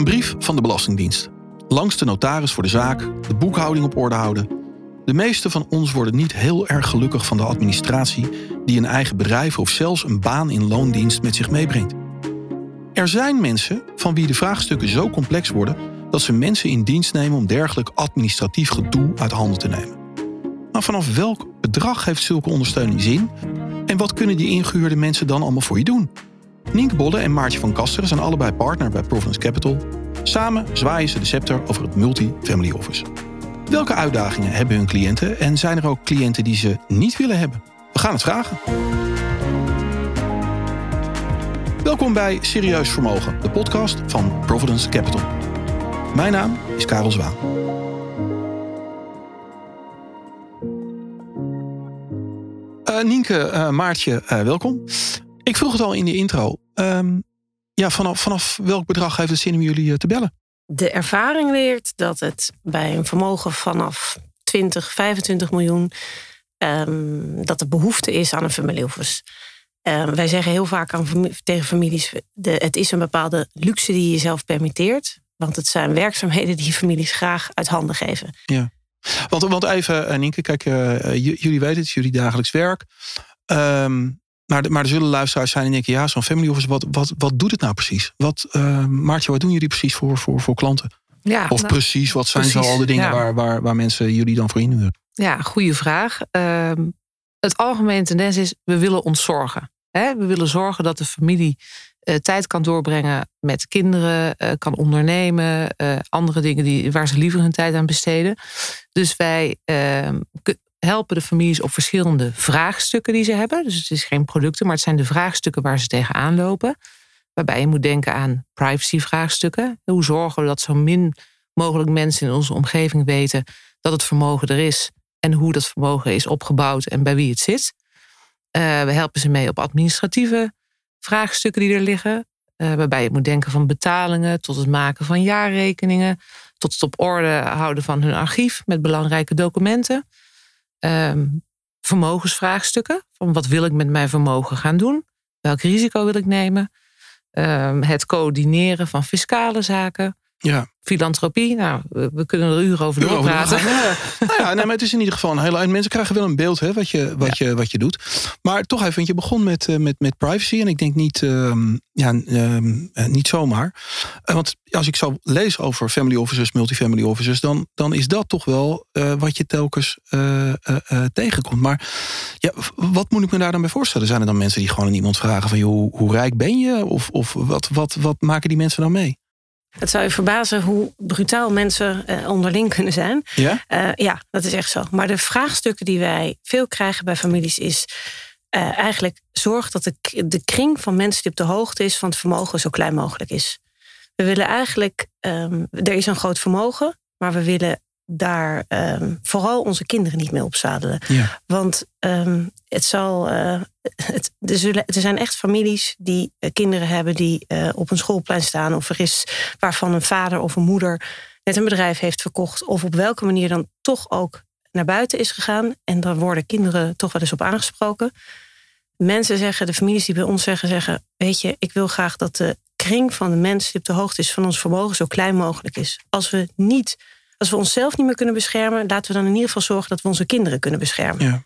Een brief van de Belastingdienst. Langs de notaris voor de zaak, de boekhouding op orde houden. De meeste van ons worden niet heel erg gelukkig van de administratie die een eigen bedrijf of zelfs een baan in loondienst met zich meebrengt. Er zijn mensen van wie de vraagstukken zo complex worden dat ze mensen in dienst nemen om dergelijk administratief gedoe uit handen te nemen. Maar vanaf welk bedrag heeft zulke ondersteuning zin? En wat kunnen die ingehuurde mensen dan allemaal voor je doen? Nienke Bolle en Maartje van Kasteren zijn allebei partner bij Providence Capital. Samen zwaaien ze de scepter over het multi-family office. Welke uitdagingen hebben hun cliënten en zijn er ook cliënten die ze niet willen hebben? We gaan het vragen. Welkom bij Serieus Vermogen, de podcast van Providence Capital. Mijn naam is Karel Zwaan. Uh, Nienke, uh, Maartje, uh, welkom. Ik vroeg het al in de intro. Um, ja, vanaf, vanaf welk bedrag heeft het zin om jullie te bellen? De ervaring leert dat het bij een vermogen vanaf 20, 25 miljoen... Um, dat er behoefte is aan een familieoffice. Uh, wij zeggen heel vaak aan, tegen families: de, het is een bepaalde luxe die je jezelf permitteert. Want het zijn werkzaamheden die families graag uit handen geven. Ja. Want, want even, eh, Nienke, kijk, uh, jullie weten het, jullie dagelijks werk. Um, maar, maar er zullen luisteraars zijn die denken: ja, zo'n family office, wat, wat, wat doet het nou precies? Wat, uh, Maartje, wat doen jullie precies voor, voor, voor klanten? Ja, of nou, precies, wat zijn precies, zo al de dingen ja. waar, waar, waar mensen jullie dan voor inhuren? Ja, goede vraag. Uh, het algemene tendens is: we willen ontzorgen. Hè? We willen zorgen dat de familie uh, tijd kan doorbrengen met kinderen, uh, kan ondernemen, andere dingen die, waar ze liever hun tijd aan besteden. Dus wij ehm, helpen de families op verschillende vraagstukken die ze hebben. Dus het is geen producten, maar het zijn de vraagstukken waar ze tegenaan lopen. Waarbij je moet denken aan privacy-vraagstukken. Hoe zorgen we dat zo min mogelijk mensen in onze omgeving weten dat het vermogen er is en hoe dat vermogen is opgebouwd en bij wie het zit. we helpen ze mee op administratieve vraagstukken die er liggen. Uh, waarbij je moet denken van betalingen tot het maken van jaarrekeningen, tot het op orde houden van hun archief met belangrijke documenten. Um, vermogensvraagstukken, van wat wil ik met mijn vermogen gaan doen? Welk risico wil ik nemen? Um, het coördineren van fiscale zaken. Ja. Filantropie, nou, we kunnen er uren over doorpraten. Ja. nou ja, nee, maar het is in ieder geval een hele... En mensen krijgen wel een beeld hè, wat, je, wat, ja. je, wat je doet. Maar toch even, want je begon met, uh, met, met privacy. En ik denk niet, uh, ja, uh, niet zomaar. Eh, want als ik zou lees over family officers, multifamily officers... dan, dan is dat toch wel eh, wat je telkens tegenkomt. Maar ja, wat moet ik me daar dan bij voorstellen? Zijn er dan mensen die gewoon aan iemand vragen van... Joh, hoe, hoe rijk ben je? Of, of wat, wat, wat maken die mensen dan mee? Het zou je verbazen hoe brutaal mensen uh, onderling kunnen zijn. Ja? Uh, ja, dat is echt zo. Maar de vraagstukken die wij veel krijgen bij families is uh, eigenlijk zorg dat de, de kring van mensen die op de hoogte is van het vermogen zo klein mogelijk is. We willen eigenlijk, um, er is een groot vermogen, maar we willen daar um, vooral onze kinderen niet mee opzadelen. Ja. Want um, het zal. Uh, het, er, zullen, er zijn echt families die uh, kinderen hebben die uh, op een schoolplein staan. Of er is waarvan een vader of een moeder net een bedrijf heeft verkocht. Of op welke manier dan toch ook naar buiten is gegaan. En daar worden kinderen toch wel eens op aangesproken. Mensen zeggen, de families die bij ons zeggen, zeggen: Weet je, ik wil graag dat de kring van de mensen die op de hoogte is van ons vermogen zo klein mogelijk is. Als we niet als we onszelf niet meer kunnen beschermen, laten we dan in ieder geval zorgen dat we onze kinderen kunnen beschermen. Ja.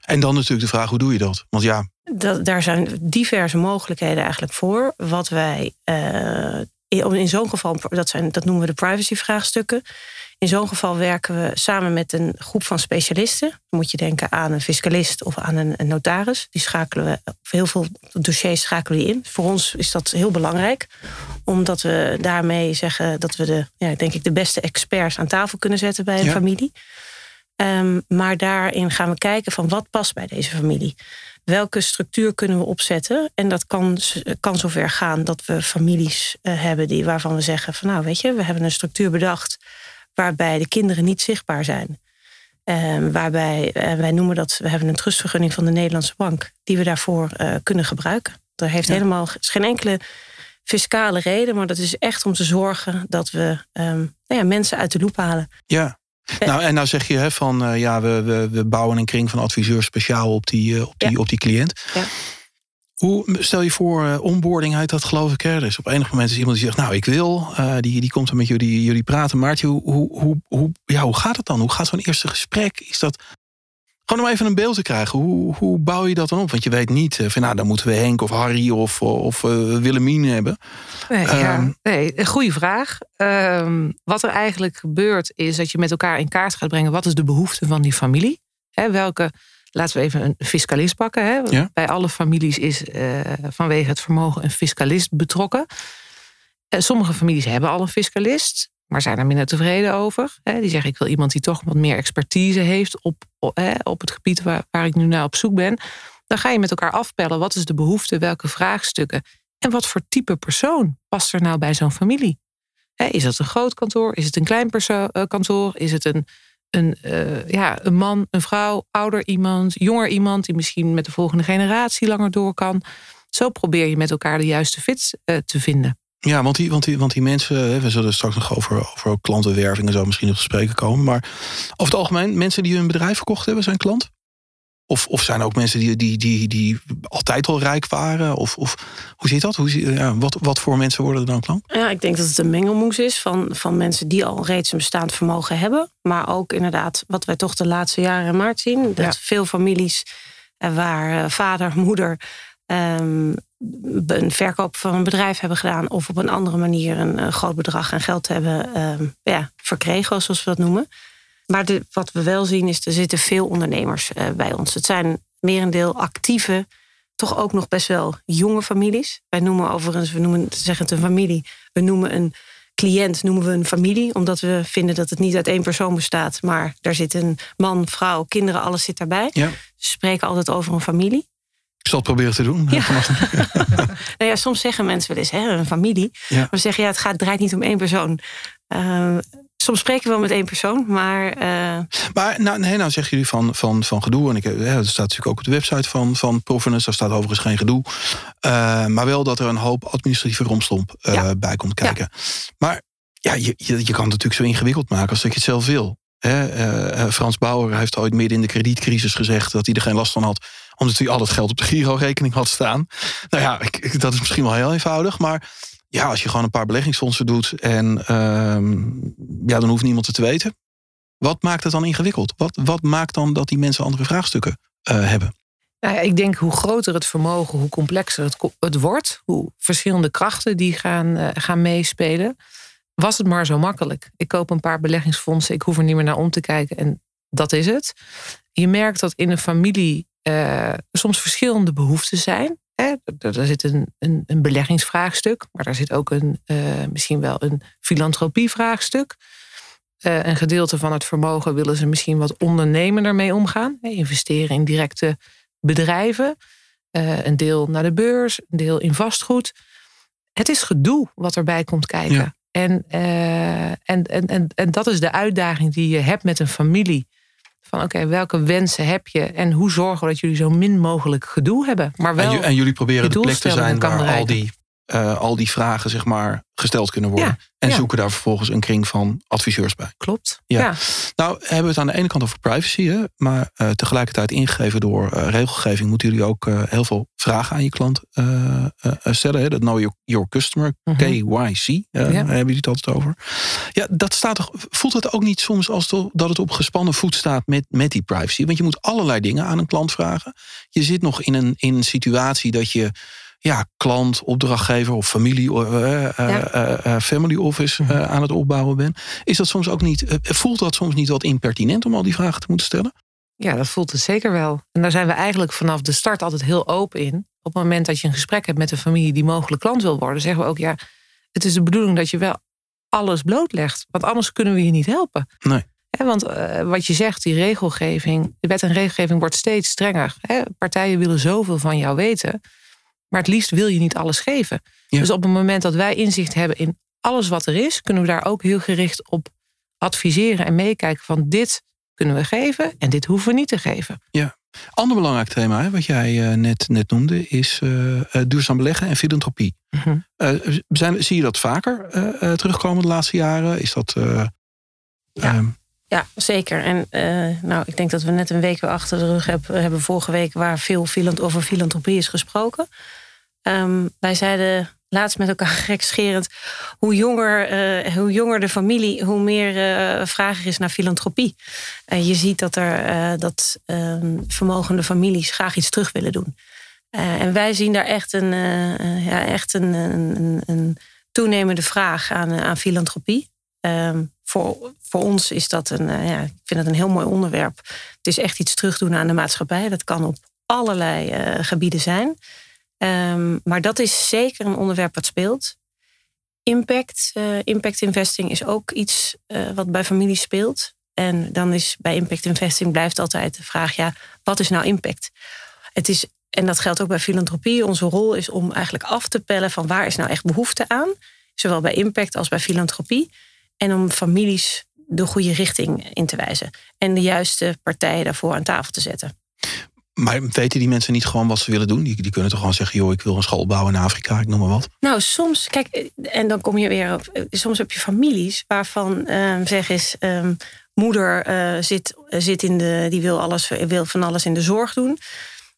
En dan natuurlijk de vraag, hoe doe je dat? Want ja. Dat, daar zijn diverse mogelijkheden eigenlijk voor. Wat wij uh, in, in zo'n geval, dat, zijn, dat noemen we de privacy-vraagstukken. In zo'n geval werken we samen met een groep van specialisten. Dan moet je denken aan een fiscalist of aan een, een notaris. Die schakelen we, heel veel dossiers schakelen die in. Voor ons is dat heel belangrijk, omdat we daarmee zeggen dat we de, ja, denk ik, de beste experts aan tafel kunnen zetten bij een ja. familie. Um, maar daarin gaan we kijken van wat past bij deze familie. Welke structuur kunnen we opzetten? En dat kan, kan zover gaan dat we families uh, hebben die, waarvan we zeggen van nou weet je, we hebben een structuur bedacht waarbij de kinderen niet zichtbaar zijn. Uh, waarbij, uh, wij noemen dat, we hebben een trustvergunning van de Nederlandse bank, die we daarvoor uh, kunnen gebruiken. Er heeft ja. helemaal is geen enkele fiscale reden, maar dat is echt om te zorgen dat we um, nou ja, mensen uit de loep halen. Ja. Nou, en nou zeg je hè, van ja, we, we, we bouwen een kring van adviseurs speciaal op die, op die, ja. op die cliënt. Ja. Hoe, stel je voor, uh, onboarding uit dat geloof ik. Hè? Dus op enig moment is iemand die zegt, nou ik wil. Uh, die, die komt dan met jullie, jullie praten. Maartje, hoe, hoe, hoe, hoe, ja, hoe gaat het dan? Hoe gaat zo'n eerste gesprek? Is dat gewoon om even een beeld te krijgen. Hoe, hoe bouw je dat dan op? Want je weet niet, van, nou, dan moeten we Henk of Harry of, of Willemien hebben. Nee, ja, nee, een goede vraag. Um, wat er eigenlijk gebeurt is dat je met elkaar in kaart gaat brengen... wat is de behoefte van die familie? Hè, welke Laten we even een fiscalist pakken. Hè. Ja. Bij alle families is uh, vanwege het vermogen een fiscalist betrokken. Uh, sommige families hebben al een fiscalist, maar zijn er minder tevreden over. Hè. Die zeggen: Ik wil iemand die toch wat meer expertise heeft op, op, hè, op het gebied waar, waar ik nu naar op zoek ben. Dan ga je met elkaar afpellen: wat is de behoefte, welke vraagstukken en wat voor type persoon past er nou bij zo'n familie? Hè, is het een groot kantoor? Is het een klein kantoor? Is het een een, uh, ja, een man, een vrouw, ouder iemand, jonger iemand die misschien met de volgende generatie langer door kan. Zo probeer je met elkaar de juiste fit uh, te vinden. Ja, want die, want die, want die mensen, we zullen straks nog over, over klantenwerving en zo misschien nog spreken komen. Maar over het algemeen, mensen die hun bedrijf verkocht hebben, zijn klant? Of, of zijn er ook mensen die, die, die, die altijd al rijk waren? Of, of hoe zit dat? Hoe, ja, wat, wat voor mensen worden er dan klant? Ja, ik denk dat het een mengelmoes is van, van mensen die al reeds een bestaand vermogen hebben. Maar ook inderdaad, wat wij toch de laatste jaren in maart zien. Dat veel families eh, waar eh, vader, moeder um, een verkoop van een bedrijf hebben gedaan. Of op een andere manier een, een groot bedrag aan geld hebben um, ja, verkregen, zoals we dat noemen. Maar de, wat we wel zien is, er zitten veel ondernemers uh, bij ons. Het zijn merendeel actieve, toch ook nog best wel jonge families. Wij noemen overigens, we noemen, zeggen het een familie. We noemen een cliënt noemen we een familie, omdat we vinden dat het niet uit één persoon bestaat, maar daar zit een man, vrouw, kinderen, alles zit daarbij. Ja. Ze spreken altijd over een familie. Ik zal het proberen te doen. Ja. nou ja, soms zeggen mensen wel eens, hè, een familie. Ja. Maar we zeggen, ja, het gaat, draait niet om één persoon. Uh, Soms spreken we wel met één persoon, maar. Uh... Maar nou, nee, nou zeggen jullie van, van, van gedoe. En ik, ja, dat staat natuurlijk ook op de website van, van Provenance. Daar staat overigens geen gedoe. Uh, maar wel dat er een hoop administratieve romslomp uh, ja. bij komt kijken. Ja. Maar ja, je, je, je kan het natuurlijk zo ingewikkeld maken als dat je het zelf wil. Hè? Frans Bauer heeft ooit midden in de kredietcrisis gezegd dat hij er geen last van had omdat hij al het geld op de Giro-rekening had staan. Nou ja, ik, dat is misschien wel heel eenvoudig. Maar ja, als je gewoon een paar beleggingsfondsen doet en uh, ja, dan hoeft niemand het te weten. Wat maakt het dan ingewikkeld? Wat, wat maakt dan dat die mensen andere vraagstukken uh, hebben? Nou ja, ik denk hoe groter het vermogen, hoe complexer het, het wordt, hoe verschillende krachten die gaan, uh, gaan meespelen. Was het maar zo makkelijk. Ik koop een paar beleggingsfondsen, ik hoef er niet meer naar om te kijken en dat is het. Je merkt dat in een familie uh, soms verschillende behoeften zijn. Hè, er zit een, een, een, beleggingsvraagstuk, maar daar zit ook een, uh, misschien wel een filantropievraagstuk. Uh, een gedeelte van het vermogen willen ze misschien wat ondernemender mee omgaan. Hè, investeren in directe bedrijven. Uh, een deel naar de beurs, een deel in vastgoed. Het is gedoe wat erbij komt kijken. Ja. En, en, en, en, en dat is de uitdaging die je hebt met een familie van oké, welke wensen heb je en hoe zorgen we dat jullie zo min mogelijk gedoe hebben. Maar wel en, en jullie proberen de plek te zijn waar al die, uh, al die vragen zeg maar, gesteld kunnen worden. Ja, en ja. zoeken daar vervolgens een kring van adviseurs bij. Klopt. Ja. ja. Nou hebben we het aan de ene kant over privacy, hè, maar uh, tegelijkertijd ingegeven door uh, regelgeving moeten jullie ook heel veel vragen aan je klant stellen. Hè. Dat know your, your customer, -hmm. KYC, hebben jullie het altijd over. Ja, dat staat toch, voelt het ook niet soms als dat het op gespannen voet staat met, met die privacy? Want je moet allerlei dingen aan een klant vragen. Je zit nog in een, in een situatie dat je ja, klant, opdrachtgever of familie, uh, ja. family office mhm. aan het opbouwen ben. Is dat soms ook niet, voelt dat soms niet wat impertinent om al die vragen te moeten stellen? Ja, dat voelt het zeker wel. En daar zijn we eigenlijk vanaf de start altijd heel open in. Op het moment dat je een gesprek hebt met een familie die mogelijk klant wil worden, zeggen we ook ja, het is de bedoeling dat je wel alles blootlegt. Want anders kunnen we je niet helpen. Nee. want wat je zegt, die regelgeving, de wet en regelgeving wordt steeds strenger. partijen willen zoveel van jou weten. Maar het liefst wil je niet alles geven. Dus op het moment dat wij inzicht hebben in alles wat er is, kunnen we daar ook heel gericht op adviseren en meekijken van dit kunnen we geven en dit hoeven we niet te geven. Ja. Ander belangrijk thema, wat jij uh, net, net noemde, is uh, duurzaam beleggen en filantropie. Mm zijn, zie je dat vaker terugkomen de laatste jaren? Is dat. ja. Ja, zeker. En uh, nou, ik denk dat we net een week weer achter de rug hebben, hebben vorige week waar veel over filantropie is gesproken. Um, wij zeiden laatst met elkaar gekscherend. Hoe jonger, uh, hoe jonger de familie, hoe meer uh, vraag er is naar filantropie. Je ziet dat er dat ehm, vermogende families graag iets terug willen doen. en wij zien daar echt een, ja, echt een, een, een, toenemende vraag aan, aan filantropie. Ehm, voor, ons is dat een, ja, ik vind dat een heel mooi onderwerp. Het is echt iets terugdoen aan de maatschappij. Dat kan op allerlei gebieden zijn. Um, maar dat is zeker een onderwerp wat speelt. Impact, uh, impact investing is ook iets wat bij families speelt. En dan is bij impact investing blijft altijd de vraag: ja, wat is nou impact? Het is, en dat geldt ook bij filantropie. Onze rol is om eigenlijk af te pellen van waar is nou echt behoefte aan. Zowel bij impact als bij filantropie. En om families de goede richting in te wijzen. En de juiste partijen daarvoor aan tafel te zetten. Maar weten die mensen niet gewoon wat ze willen doen? Die, die kunnen toch gewoon zeggen: joh, ik wil een school bouwen in Afrika, ik noem maar wat. Nou, soms, kijk, en dan kom je weer op. Soms heb je families waarvan uh, zeg eens. Uh, moeder uh, zit, zit in de. die wil, alles, wil van alles in de zorg doen.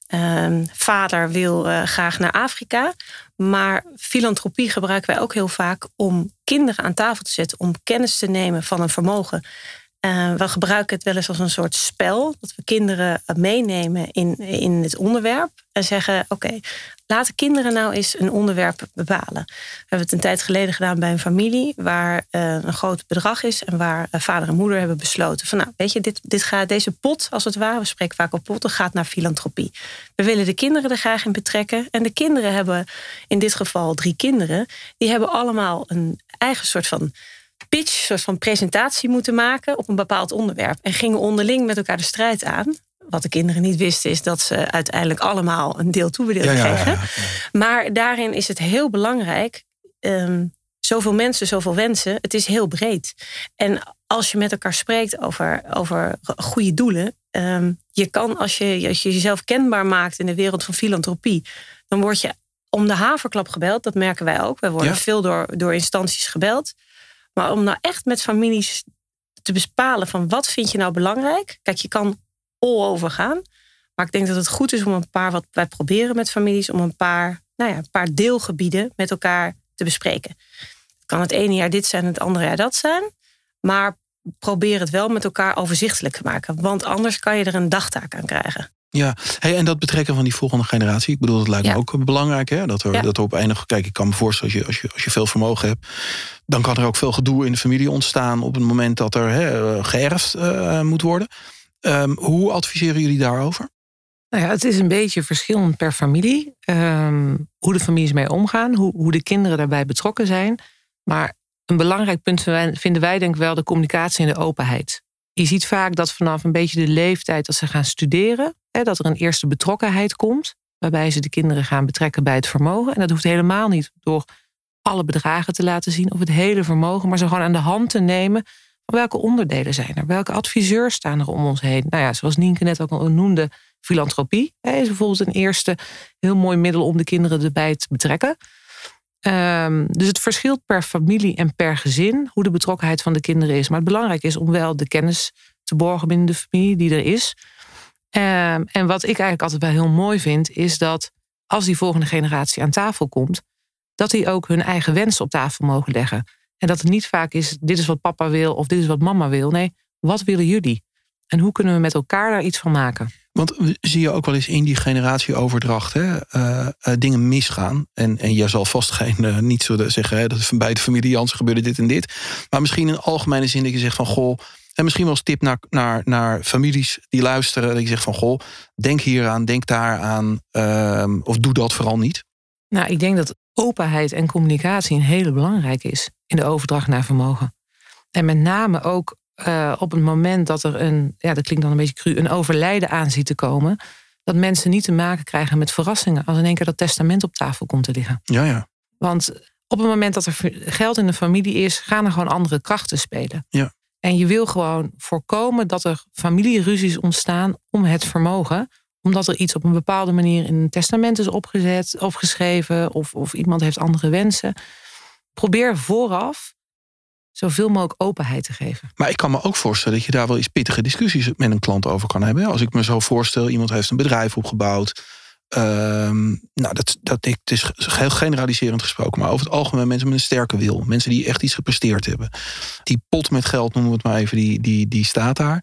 Ehm, vader wil uh, graag naar Afrika. Maar filantropie gebruiken wij ook heel vaak om kinderen aan tafel te zetten. Om kennis te nemen van een vermogen. Uh, we gebruiken het wel eens als een soort spel. Dat we kinderen meenemen in, in het onderwerp. En zeggen: Oké, laten kinderen nou eens een onderwerp bepalen. We hebben het een tijd geleden gedaan bij een familie. waar uh, een groot bedrag is. en waar uh, vader en moeder hebben besloten: van nou, weet je, dit, dit gaat, deze pot, als het ware, we spreken vaak op potten, gaat naar filantropie. We willen de kinderen er graag in betrekken. En de kinderen hebben, in dit geval drie kinderen, die hebben allemaal een eigen soort van pitch, soort van presentatie moeten maken op een bepaald onderwerp. En gingen onderling met elkaar de strijd aan. Wat de kinderen niet wisten, is dat ze uiteindelijk allemaal een deel toebedeeld ja, kregen. Ja, maar daarin is het heel belangrijk. Um, zoveel mensen, zoveel wensen. Het is heel breed. En als je met elkaar spreekt over, over goede doelen. Um, je kan, als je, als je jezelf kenbaar maakt in de wereld van filantropie. dan word je om de haverklap gebeld. Dat merken wij ook. Wij worden veel door, door instanties gebeld. Maar om nou echt met families te bepalen van wat vind je nou belangrijk. Kijk, je kan all over gaan. Maar ik denk dat het goed is om een paar, wat wij proberen met families, om een paar, nou ja, een paar deelgebieden met elkaar te bespreken. Het kan het ene jaar dit zijn, het andere jaar dat zijn. Maar probeer het wel met elkaar overzichtelijk te maken. Want anders kan je er een dagtaak aan krijgen. Ja, hey, en dat betrekken van die volgende generatie. Ik bedoel, dat lijkt me ook belangrijk. Hè? Dat, er, dat er op enig. Kijk, ik kan me voorstellen, als je, als, je, als je veel vermogen hebt. dan kan er ook veel gedoe in de familie ontstaan. op het moment dat er hè, geërfd uh, moet worden. Um, hoe adviseren jullie daarover? Nou ja, het is een beetje verschillend per familie. Um, hoe de families mee omgaan, hoe, hoe de kinderen daarbij betrokken zijn. Maar een belangrijk punt vinden wij, denk ik wel de communicatie en de openheid. Je ziet vaak dat vanaf een beetje de leeftijd dat ze gaan studeren, hè, dat er een eerste betrokkenheid komt, waarbij ze de kinderen gaan betrekken bij het vermogen. En dat hoeft helemaal niet door alle bedragen te laten zien of het hele vermogen, maar ze gewoon aan de hand te nemen welke onderdelen zijn er, welke adviseurs staan er om ons heen. Nou ja, zoals Nienke net ook al noemde, filantropie hè, is bijvoorbeeld een eerste heel mooi middel om de kinderen erbij te betrekken. Um, dus het verschilt per familie en per gezin hoe de betrokkenheid van de kinderen is. Maar het belangrijk is om wel de kennis te borgen binnen de familie die er is. Um, en wat ik eigenlijk altijd wel heel mooi vind, is dat als die volgende generatie aan tafel komt, dat die ook hun eigen wensen op tafel mogen leggen. En dat het niet vaak is, dit is wat papa wil of dit is wat mama wil. Nee, wat willen jullie? En hoe kunnen we met elkaar daar iets van maken? Want zie je ook wel eens in die generatieoverdracht hè, uh, uh, dingen misgaan. En, en je zal vast geen, uh, niet zo zeggen hè, dat bij de familie Jans gebeurde dit en dit. Maar misschien in algemene zin dat je zegt van goh. En misschien wel als tip naar, naar, naar families die luisteren. Dat je zegt van goh, denk hier aan, denk daar aan. Ehm, of doe dat vooral niet. Nou, ik denk dat openheid en communicatie een hele belangrijke is in de overdracht naar vermogen. En met name ook uh, op het moment dat er een, ja, dat klinkt dan een beetje cru, een overlijden aan ziet te komen, dat mensen niet te maken krijgen met verrassingen als in één keer dat testament op tafel komt te liggen. Ja, ja. Want op het moment dat er geld in de familie is, gaan er gewoon andere krachten spelen. Ja. En je wil gewoon voorkomen dat er familieruzies ontstaan om het vermogen, omdat er iets op een bepaalde manier in een testament is opgezet, opgeschreven, of, of iemand heeft andere wensen. Probeer vooraf zoveel mogelijk openheid te geven. Maar ik kan me ook voorstellen dat je daar wel eens pittige discussies met een klant over kan hebben. Als ik me zo voorstel, iemand heeft een bedrijf opgebouwd. Ehm, nou, dat, dat, ik, het is heel generaliserend gesproken, maar over het algemeen mensen met een sterke wil. Mensen die echt iets gepresteerd hebben. Die pot met geld, noemen we het maar even, die, die, die staat daar.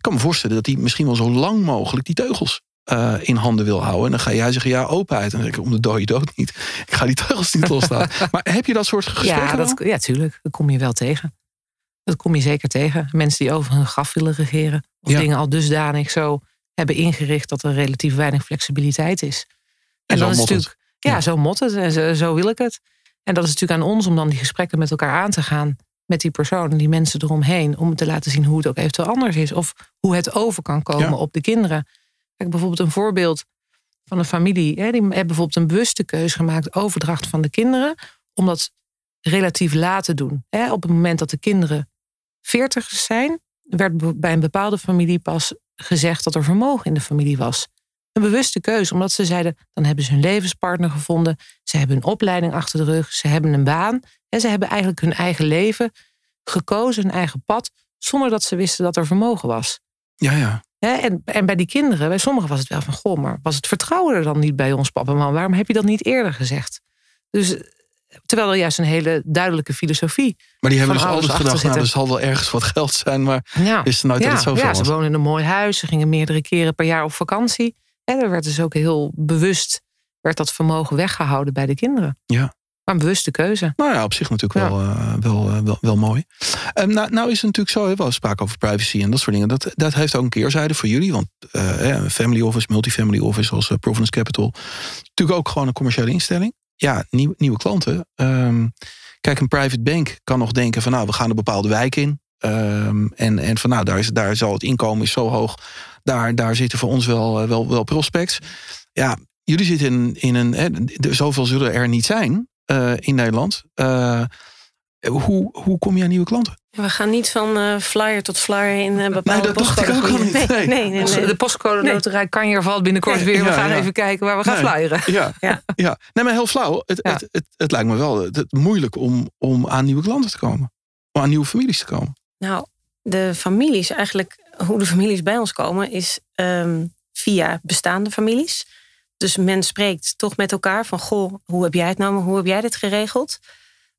Ik kan me voorstellen dat die misschien wel zo lang mogelijk die teugels uh, in handen wil houden. En dan ga jij zeggen, ja, openheid. En dan zeg ik, om de dode dood niet. Ik ga die teugels niet loslaten. maar heb je dat soort gesprekken? Ja, dat, ja, tuurlijk. Dat kom je wel tegen. Dat kom je zeker tegen. Mensen die over hun graf willen regeren. Of dingen al dusdanig zo hebben ingericht dat er relatief weinig flexibiliteit is. En, en dan is natuurlijk, ja, ja, zo mot het en zo, zo wil ik het. En dat is natuurlijk aan ons om dan die gesprekken met elkaar aan te gaan. Met die personen, die mensen eromheen. Om te laten zien hoe het ook eventueel anders is. Of hoe het over kan komen op de kinderen. Kijk, bijvoorbeeld een voorbeeld van een familie. Hè, die hebben bijvoorbeeld een bewuste keuze gemaakt. Overdracht van de kinderen. Om dat relatief laat te doen. Hè, op het moment dat de kinderen veertig zijn. Werd bij een bepaalde familie pas gezegd dat er vermogen in de familie was. Een bewuste keuze, omdat ze zeiden: dan hebben ze hun levenspartner gevonden, ze hebben een opleiding achter de rug, ze hebben een baan en ze hebben eigenlijk hun eigen leven gekozen, hun eigen pad, zonder dat ze wisten dat er vermogen was. Ja, ja. En, en bij die kinderen, bij sommigen was het wel van: goh, maar was het vertrouwen er dan niet bij ons, papa, man? Waarom heb je dat niet eerder gezegd? Dus Terwijl er juist een hele duidelijke filosofie. Maar die hebben dus altijd gedacht, nou, er zal wel ergens wat geld zijn, maar ja. is er nooit ja, dat het zoveel Ja, ze wonen in een mooi huis, ze gingen meerdere keren per jaar op vakantie. En er werd dus ook heel bewust, werd dat vermogen weggehouden bij de kinderen. Ja. Maar een bewuste keuze. Nou ja, op zich natuurlijk wel, uh, wel, uh, wel, wel, mooi. Um, nou, nou is het natuurlijk zo, wel sprake over privacy en dat soort dingen. Dat, dat heeft ook een keerzijde voor jullie. Want uh, family office, multifamily office als Providence Capital. Natuurlijk ook gewoon een commerciële instelling ja, nieuw, nieuwe klanten. Ehm, kijk, een private bank kan nog denken van nou, we gaan een bepaalde wijk in. Um, en, en van nou, daar, is, daar zal het inkomen is zo hoog. Daar, daar zitten voor ons wel, eh, wel, wel prospects. Ja, jullie zitten in, in een. Hè, zoveel zullen er niet zijn uh, in Nederland. Uh, hoe, hoe kom je aan nieuwe klanten? We gaan niet van uh, flyer tot flyer in uh, bepaalde nee, dat dacht ik ook al niet. Nee, nee, nee, nee. De postcode loterij kan je valt binnenkort weer. We gaan even kijken waar we gaan flyeren. Ja, ja. ja. Nee, maar heel flauw. Het, het, het, het, lijkt me wel het, moeilijk om, om aan nieuwe klanten te komen. Om aan nieuwe families te komen. Nou, de families, eigenlijk hoe de families bij ons komen, is um, via bestaande families. Dus men spreekt toch met elkaar van: Goh, hoe heb jij het nou? Hoe heb jij dit geregeld?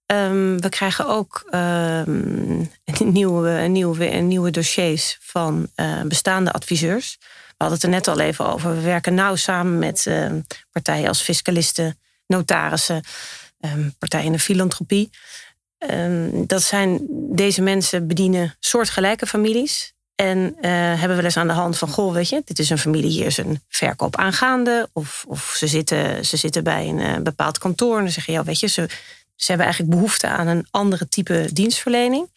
Um, we krijgen ook um, nieuwe, nieuwe, nieuwe dossiers van uh, bestaande adviseurs. We hadden het er net al even over. We werken nauw samen met uh, partijen als fiscalisten, notarissen, partijen in de filantropie. dat zijn, deze mensen bedienen soortgelijke families. En uh, hebben wel eens aan de hand van, goh, weet je, dit is een familie, hier is een verkoop aangaande. Of, of ze, zitten, ze zitten bij een bepaald kantoor en dan zeggen, ja, weet je, ze, ze hebben eigenlijk behoefte aan een andere type dienstverlening.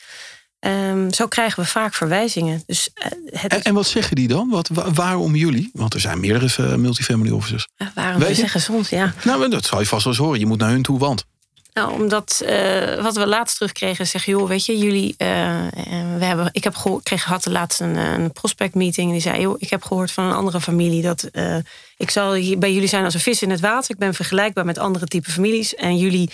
Um, zo krijgen we vaak verwijzingen. Dus, uh, het en, en, wat zeggen die dan? Wat, waarom jullie? Want er zijn meerdere multifamily officers. Waarom we zeggen soms, ja. Nou, dat zal je vast wel eens horen. Je moet naar hun toe, want. Nou, omdat uh, wat we laatst terugkregen, zeg joh, weet je, jullie, we hebben, ik heb gehoord, kreeg had laatst een, een prospect meeting en die zei, joh, ik heb gehoord van een andere familie dat ik zal hier bij jullie zijn als een vis in het water. Ik ben vergelijkbaar met andere type families en jullie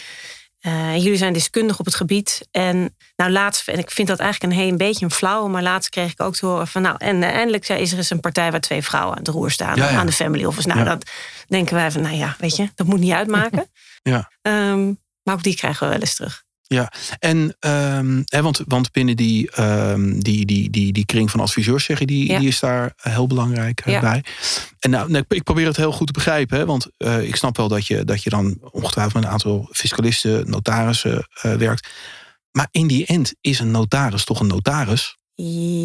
uh, jullie zijn deskundig op het gebied. En nou laatst, en ik vind dat eigenlijk een, heel, een beetje een flauw, maar laatst kreeg ik ook te horen van nou, en uh, eindelijk is er eens een partij waar twee vrouwen aan de roer staan, ja, ja. aan de family office. Nou, ja. dat denken wij van, nou ja, weet je, dat moet niet uitmaken. ja. Um, maar ook die krijgen we wel eens terug. Ja, en um, hè, want, want binnen die, um, die, die, die, die kring van adviseurs, zeg je, die, ja. die is daar heel belangrijk ja. bij. En nou, nou, ik probeer het heel goed te begrijpen, hè, want uh, ik snap wel dat je, dat je dan ongetwijfeld met een aantal fiscalisten, notarissen uh, werkt. Maar in die end is een notaris toch een notaris?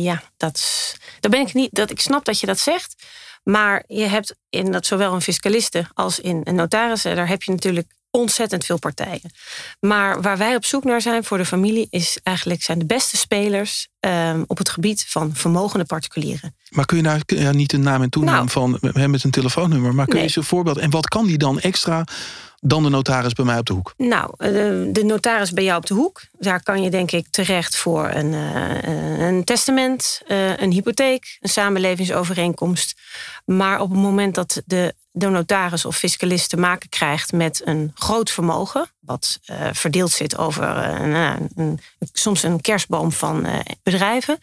Ja, dat, dat ben ik niet. Dat, ik snap dat je dat zegt. Maar je hebt in dat zowel een fiscaliste als in een notaris, daar heb je natuurlijk ontzettend veel partijen. Maar waar wij op zoek naar zijn voor de familie is eigenlijk zijn de beste spelers um, op het gebied van vermogende particulieren. Maar kun je nou ja, niet een naam en toenaam nou, van hem met een telefoonnummer, maar kun nee. je eens een voorbeeld en wat kan die dan extra dan de notaris bij mij op de hoek? Nou, de, de notaris bij jou op de hoek daar kan je denk ik terecht voor een, uh, een testament, uh, een hypotheek, een samenlevingsovereenkomst. Maar op het moment dat de, notaris of fiscalist te maken krijgt met een groot vermogen, wat uh, verdeeld zit over een, soms een kerstboom van bedrijven,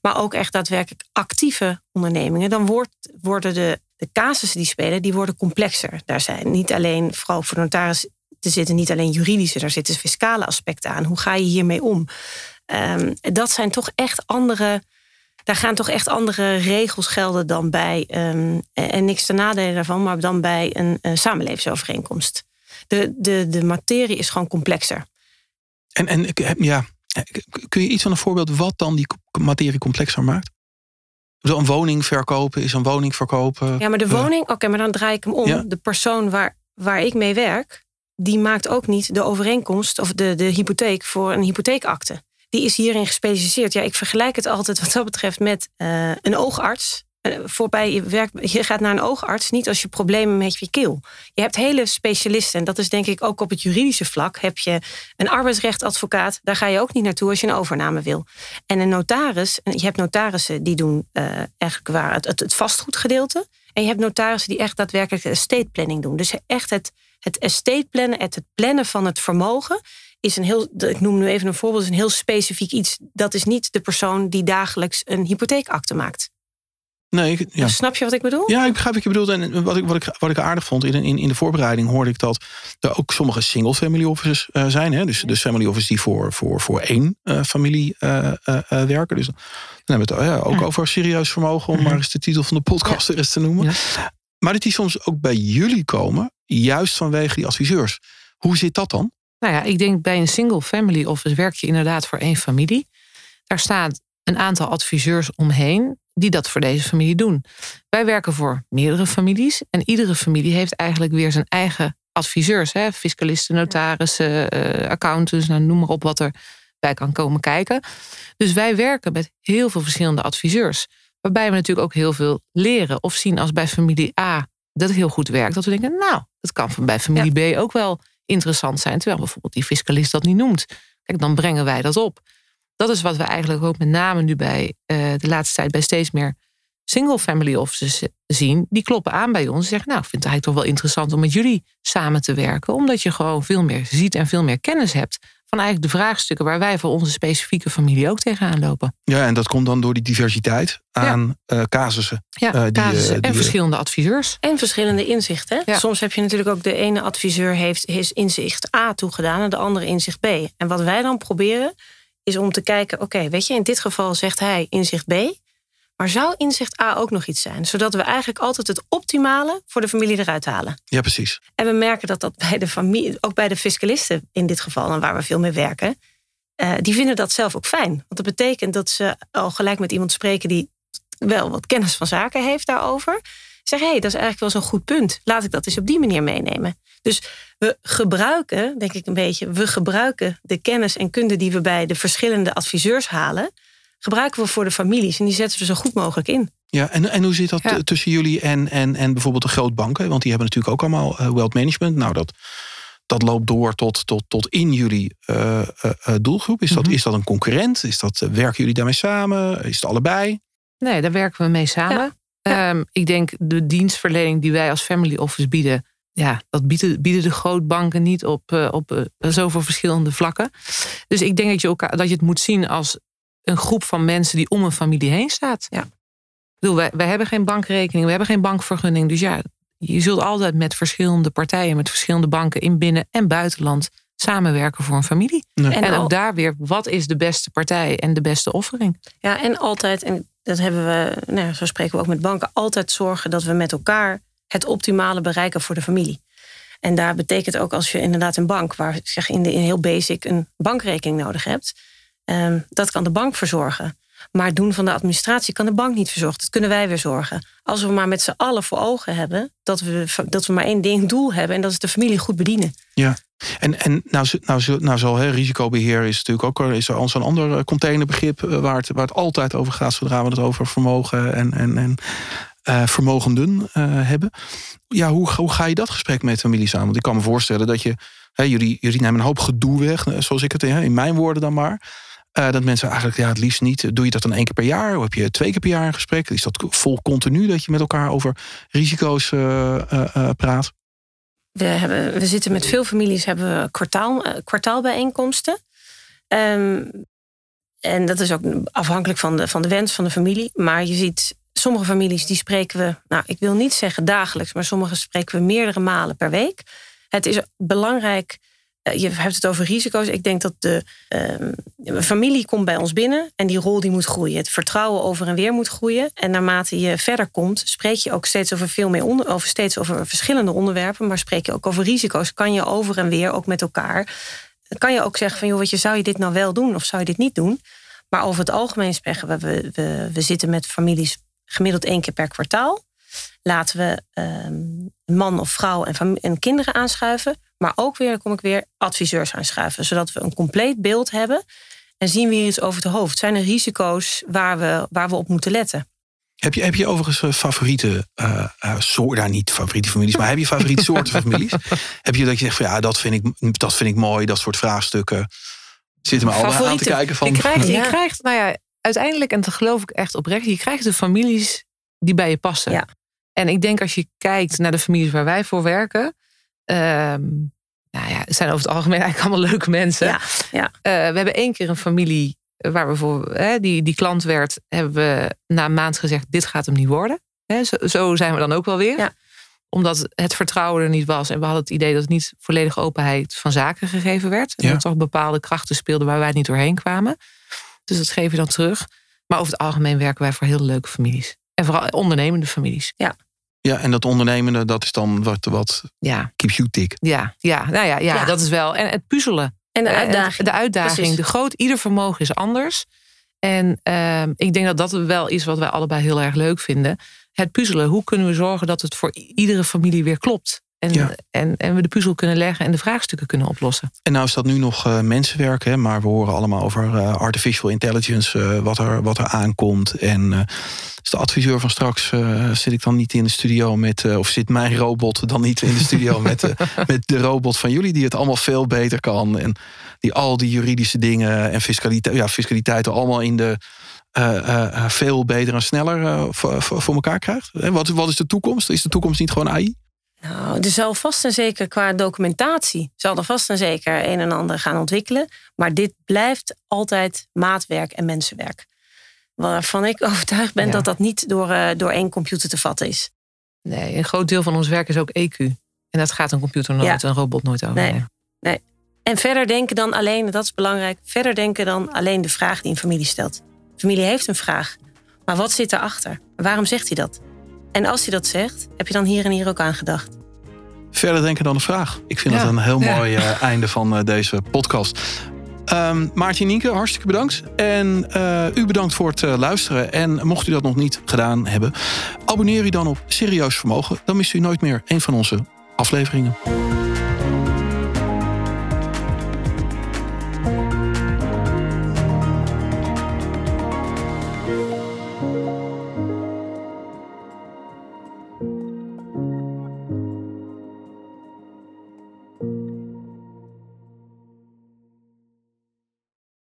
maar ook echt daadwerkelijk actieve ondernemingen, dan wordt, worden de, de casussen die spelen, die worden complexer. Daar zijn niet alleen, vooral voor notaris er zitten niet alleen juridische, daar zitten fiscale aspecten aan. Hoe ga je hiermee om? Um, dat zijn toch echt andere. Daar gaan toch echt andere regels gelden dan bij. Um, en niks te nadelen daarvan, maar dan bij een, een samenlevingsovereenkomst. De, de, de materie is gewoon complexer. En, en ja, kun je iets van een voorbeeld wat dan die materie complexer maakt? Een woning verkopen is een woning verkopen. Ja, maar de woning, oké, maar dan draai ik hem om. De persoon waar, waar ik mee werk, die maakt ook niet de overeenkomst of de, de hypotheek voor een hypotheekakte. Die is hierin gespecialiseerd. Ja, ik vergelijk het altijd wat dat betreft met uh, een oogarts. Uh, voorbij je, werk, je gaat naar een oogarts niet als je problemen met je keel. Je hebt hele specialisten. En dat is denk ik ook op het juridische vlak. Heb je een arbeidsrechtadvocaat. Daar ga je ook niet naartoe als je een overname wil. En een notaris. Je hebt notarissen die doen uh, eigenlijk waar het, het, het vastgoedgedeelte. En je hebt notarissen die echt daadwerkelijk estate planning doen. Dus echt het het estate plannen, het, plannen van het vermogen, is een heel, ik noem nu even een voorbeeld, is een heel specifiek iets. Dat is niet de persoon die dagelijks een hypotheekakte maakt. Nee, ja. Snap je wat ik bedoel? Ja, ik begrijp wat je bedoelt. En wat ik, wat ik, wat ik aardig vond, in, in, in de voorbereiding hoorde ik dat er ook sommige single family offices uh, zijn. Hè? Dus, dus family offices die voor, voor, voor één uh, familie uh, werken. Dus dan hebben we het ook over serieus vermogen, om maar eens de titel van de podcast er eens te noemen. Maar dat die soms ook bij jullie komen, juist vanwege die adviseurs. Hoe zit dat dan? Nou ja, ik denk bij een single family office werk je inderdaad voor één familie. Daar staat een aantal adviseurs omheen die dat voor deze familie doen. Wij werken voor meerdere families en iedere familie heeft eigenlijk weer zijn eigen adviseurs. Hè? Fiscalisten, notarissen, uh, accountants, nou, noem maar op wat er bij kan komen kijken. Dus wij werken met heel veel verschillende adviseurs. Waarbij we natuurlijk ook heel veel leren of zien als bij familie A dat het heel goed werkt. Dat we denken, nou, dat kan bij familie B ook wel interessant zijn. Terwijl bijvoorbeeld die fiscalist dat niet noemt. Kijk, dan brengen wij dat op. Dat is wat we eigenlijk ook met name nu bij uh, de laatste tijd bij steeds meer single family offices zien. Die kloppen aan bij ons en zeggen, nou, ik vind het eigenlijk toch wel interessant om met jullie samen te werken. Omdat je gewoon veel meer ziet en veel meer kennis hebt van eigenlijk de vraagstukken waar wij voor onze specifieke familie ook tegenaan lopen. Ja, en dat komt dan door die diversiteit aan ja. uh, casussen. Ja, uh, die, casussen en verschillende adviseurs. En verschillende inzichten. Ja. Soms heb je natuurlijk ook de ene adviseur heeft his inzicht A toegedaan en de andere inzicht B. En wat wij dan proberen is om te kijken, oké, weet je, in dit geval zegt hij inzicht B. Maar zou inzicht A ook nog iets zijn? Zodat we eigenlijk altijd het optimale voor de familie eruit halen. Ja, precies. En we merken dat dat bij de familie, ook bij de fiscalisten in dit geval, en waar we veel mee werken, uh, die vinden dat zelf ook fijn. Want dat betekent dat ze al gelijk met iemand spreken die wel wat kennis van zaken heeft daarover. Zeggen, hé, hey, dat is eigenlijk wel zo'n goed punt. Laat ik dat eens op die manier meenemen. Dus we gebruiken, denk ik een beetje, we gebruiken de kennis en kunde die we bij de verschillende adviseurs halen gebruiken we voor de families. En die zetten we zo goed mogelijk in. Ja, en, en hoe zit dat tussen jullie en, en, en bijvoorbeeld de grootbanken? Want die hebben natuurlijk ook allemaal uh, wealth management. Nou, dat, dat loopt door tot, tot, tot in jullie uh, uh, doelgroep. Is, dat, mm -hmm. is dat een concurrent? Is dat, werken jullie daarmee samen? Is het allebei? Nee, daar werken we mee samen. Ja. Um, ik denk de dienstverlening die wij als family office bieden, ja, dat bieden, bieden de grootbanken niet op, op zoveel verschillende vlakken. Dus ik denk dat je, elkaar, dat je het moet zien als een groep van mensen die om een familie heen staat. Ja. Ik bedoel, wij, wij hebben geen bankrekening, we hebben geen bankvergunning. Dus ja, je zult altijd met verschillende partijen, met verschillende banken in binnen- en buitenland samenwerken voor een familie. En, en ook daar weer, wat is de beste partij en de beste offering? Ja, en altijd, en dat hebben we, nou, zo spreken we ook met banken, altijd zorgen dat we met elkaar het optimale bereiken voor de familie. En daar betekent ook als je inderdaad een bank, waar zeg in, de, in heel basic een bankrekening nodig hebt, Um, dat kan de bank verzorgen. Maar het doen van de administratie kan de bank niet verzorgen. Dat kunnen wij weer zorgen. Als we maar met z'n allen voor ogen hebben dat we, dat we maar één ding doel hebben en dat is de familie goed bedienen. Ja, en, en nou, nou, nou zal hè, risicobeheer is natuurlijk ook is er zo'n ander containerbegrip waar het, waar het altijd over gaat zodra we het over vermogen en, en, en vermogenden hebben. Ja, hoe, hoe ga je dat gesprek met families aan? Want ik kan me voorstellen dat je, hè, jullie, jullie nemen een hoop gedoe weg, zoals ik het in mijn woorden dan maar. Dat mensen eigenlijk ja, het liefst niet. Doe je dat dan één keer per jaar? Of heb je twee keer per jaar een gesprek? Is dat vol continu dat je met elkaar over risico's praat? We, hebben, we zitten met veel families, hebben we kwartaal, kwartaalbijeenkomsten. Um, en dat is ook afhankelijk van de, van de wens van de familie. Maar je ziet sommige families die spreken we, nou ik wil niet zeggen dagelijks, maar sommige spreken we meerdere malen per week. Het is belangrijk. Eh, je hebt het over risico's. Ik denk dat de uh, familie komt bij ons binnen en die rol die moet groeien. Het vertrouwen over en weer moet groeien. En naarmate je verder komt, spreek je ook steeds over veel meer onder, over steeds over verschillende onderwerpen, maar spreek je ook over risico's. Kan je over en weer ook met elkaar kan je ook zeggen van joh, wat je, zou je dit nou wel doen of zou je dit niet doen? Maar over het algemeen spreken we, we, we, zitten met families gemiddeld één keer per kwartaal. Laten we um, man of vrouw en kinderen aanschuiven. Maar ook weer, dan kom ik weer, adviseurs aanschuiven. Zodat we een compleet beeld hebben. En zien we hier iets over het hoofd. Zijn er risico's waar we, waar we op moeten letten? Heb je, heb je overigens eh, favoriete uh, uh, soorten, nou, niet favoriete families, maar heb je favoriete soorten families? Heb je dat je zegt van ja, dat vind ik, dat vind ik mooi, dat soort vraagstukken. Zitten me al aan te kijken van. Je krijgt, je krijgt, nou ja, uiteindelijk, en dat geloof ik echt oprecht, je krijgt de families die bij je passen. Ja. En ik denk als je kijkt naar de families waar wij voor werken, um, nou ja, het zijn over het algemeen eigenlijk allemaal leuke mensen. Ja, ja. we hebben één keer een familie waar we voor hè, die, die klant werd, hebben we na een maand gezegd: dit gaat hem niet worden. Hè, zo, zo, zijn we dan ook wel weer. Ja. Omdat het vertrouwen er niet was en we hadden het idee dat het niet volledige openheid van zaken gegeven werd. En dat toch bepaalde krachten speelden waar wij niet doorheen kwamen. Dus dat geef je dan terug. Maar over het algemeen werken wij voor heel leuke families. En vooral ondernemende families. Ja. Ja, en dat ondernemende, dat is dan wat, wat ja. keeps you tick. Ja, ja, nou ja, ja, ja, dat is wel. En het puzzelen. En de uitdaging. De uitdaging, de groot, ieder vermogen is anders. En uh, ik denk dat dat wel is wat wij allebei heel erg leuk vinden. Het puzzelen. Hoe kunnen we zorgen dat het voor iedere familie weer klopt? En, en, en we de puzzel kunnen leggen en de vraagstukken kunnen oplossen. En nou is dat nu nog uh, mensenwerk, hè, maar we horen allemaal over uh, artificial intelligence, uh, wat, er, wat er aankomt. En is de adviseur van straks, zit ik dan niet in de studio met, of zit mijn robot dan niet in de studio met, met de robot van jullie, die het allemaal veel beter kan. En die al die juridische dingen en fiscaliteit, ja, fiscaliteiten allemaal in de. veel beter en sneller voor, voor elkaar krijgt. Wat, wat is de toekomst? Is de toekomst niet gewoon AI? Nou, er zal vast en zeker qua documentatie zal er vast en zeker een en ander gaan ontwikkelen. Maar dit blijft altijd maatwerk en mensenwerk. Waarvan ik overtuigd ben dat dat niet door, uh, door één computer te vatten is. Nee, een groot deel van ons werk is ook EQ. En dat gaat een computer nooit, een robot nooit over. Nee. nee. En verder denken dan alleen, dat is belangrijk, verder denken dan alleen de vraag die een familie stelt. De familie heeft een vraag. Maar wat zit erachter? Waarom zegt hij dat? En als hij dat zegt, heb je dan hier en hier ook aan gedacht? Verder denken dan een vraag. Ik vind ja. dat een heel mooi uh, einde van uh, deze podcast. Um, Maartje Nienke, hartstikke bedankt. En uh, u bedankt voor het luisteren. En mocht u dat nog niet gedaan hebben, abonneer u dan op Serieus Vermogen. Dan mist u nooit meer een van onze afleveringen.